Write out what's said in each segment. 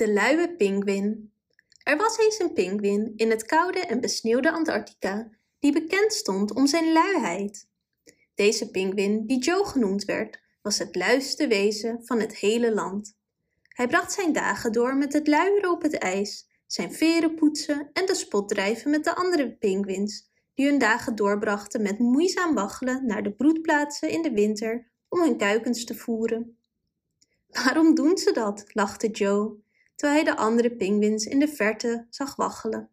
De luie pinguïn. Er was eens een pinguïn in het koude en besneeuwde Antarctica die bekend stond om zijn luiheid. Deze pinguïn, die Joe genoemd werd, was het luiste wezen van het hele land. Hij bracht zijn dagen door met het luieren op het ijs, zijn veren poetsen en de spot drijven met de andere pinguïns, die hun dagen doorbrachten met moeizaam waggelen naar de broedplaatsen in de winter om hun kuikens te voeren. Waarom doen ze dat? lachte Joe terwijl hij de andere pinguïns in de verte zag waggelen.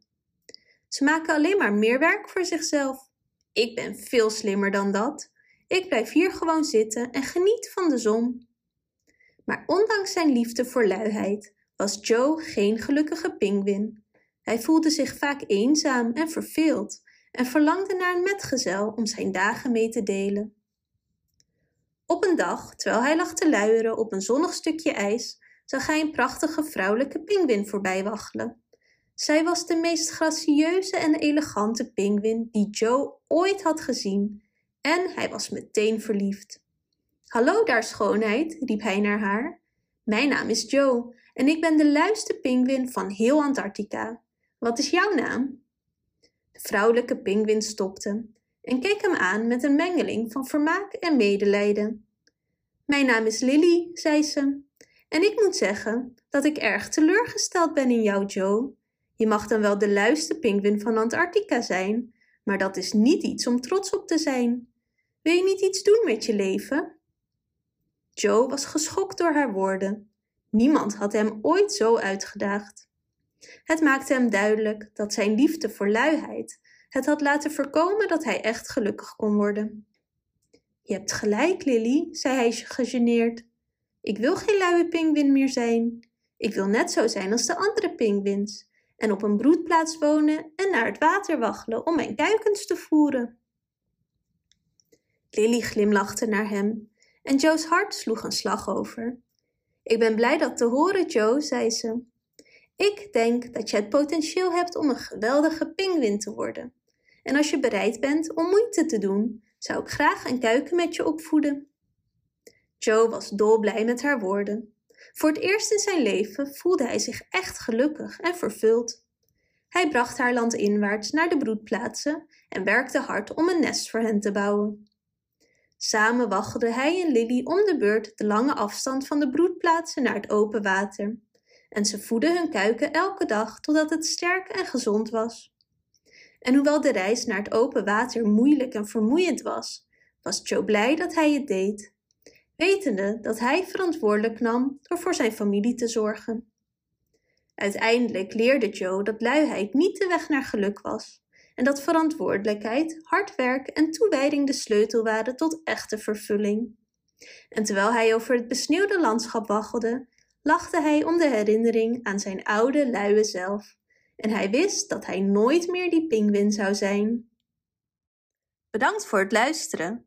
Ze maken alleen maar meer werk voor zichzelf. Ik ben veel slimmer dan dat. Ik blijf hier gewoon zitten en geniet van de zon. Maar ondanks zijn liefde voor luiheid was Joe geen gelukkige pinguïn. Hij voelde zich vaak eenzaam en verveeld en verlangde naar een metgezel om zijn dagen mee te delen. Op een dag, terwijl hij lag te luieren op een zonnig stukje ijs, zag hij een prachtige vrouwelijke pinguïn voorbij waggelen. Zij was de meest gracieuze en elegante pinguïn die Joe ooit had gezien en hij was meteen verliefd. Hallo daar, schoonheid, riep hij naar haar. Mijn naam is Joe en ik ben de luiste pinguïn van heel Antarctica. Wat is jouw naam? De vrouwelijke pinguïn stopte en keek hem aan met een mengeling van vermaak en medelijden. Mijn naam is Lily, zei ze. En ik moet zeggen dat ik erg teleurgesteld ben in jou, Joe. Je mag dan wel de luiste pinguïn van Antarctica zijn, maar dat is niet iets om trots op te zijn. Wil je niet iets doen met je leven? Joe was geschokt door haar woorden. Niemand had hem ooit zo uitgedaagd. Het maakte hem duidelijk dat zijn liefde voor luiheid het had laten voorkomen dat hij echt gelukkig kon worden. Je hebt gelijk, Lily, zei hij gegeneerd. Ik wil geen luie pinguïn meer zijn. Ik wil net zo zijn als de andere pinguïns en op een broedplaats wonen en naar het water waggelen om mijn kuikens te voeren. Lily glimlachte naar hem en Joe's hart sloeg een slag over. Ik ben blij dat te horen, Joe, zei ze. Ik denk dat je het potentieel hebt om een geweldige pinguïn te worden. En als je bereid bent om moeite te doen, zou ik graag een kuiken met je opvoeden. Joe was dolblij met haar woorden. Voor het eerst in zijn leven voelde hij zich echt gelukkig en vervuld. Hij bracht haar landinwaarts naar de broedplaatsen en werkte hard om een nest voor hen te bouwen. Samen waggelden hij en Lily om de beurt de lange afstand van de broedplaatsen naar het open water. En ze voedden hun kuiken elke dag totdat het sterk en gezond was. En hoewel de reis naar het open water moeilijk en vermoeiend was, was Joe blij dat hij het deed wetende dat hij verantwoordelijk nam door voor zijn familie te zorgen. Uiteindelijk leerde Joe dat luiheid niet de weg naar geluk was en dat verantwoordelijkheid, hard werk en toewijding de sleutel waren tot echte vervulling. En terwijl hij over het besneeuwde landschap waggelde, lachte hij om de herinnering aan zijn oude luie zelf. En hij wist dat hij nooit meer die pinguïn zou zijn. Bedankt voor het luisteren.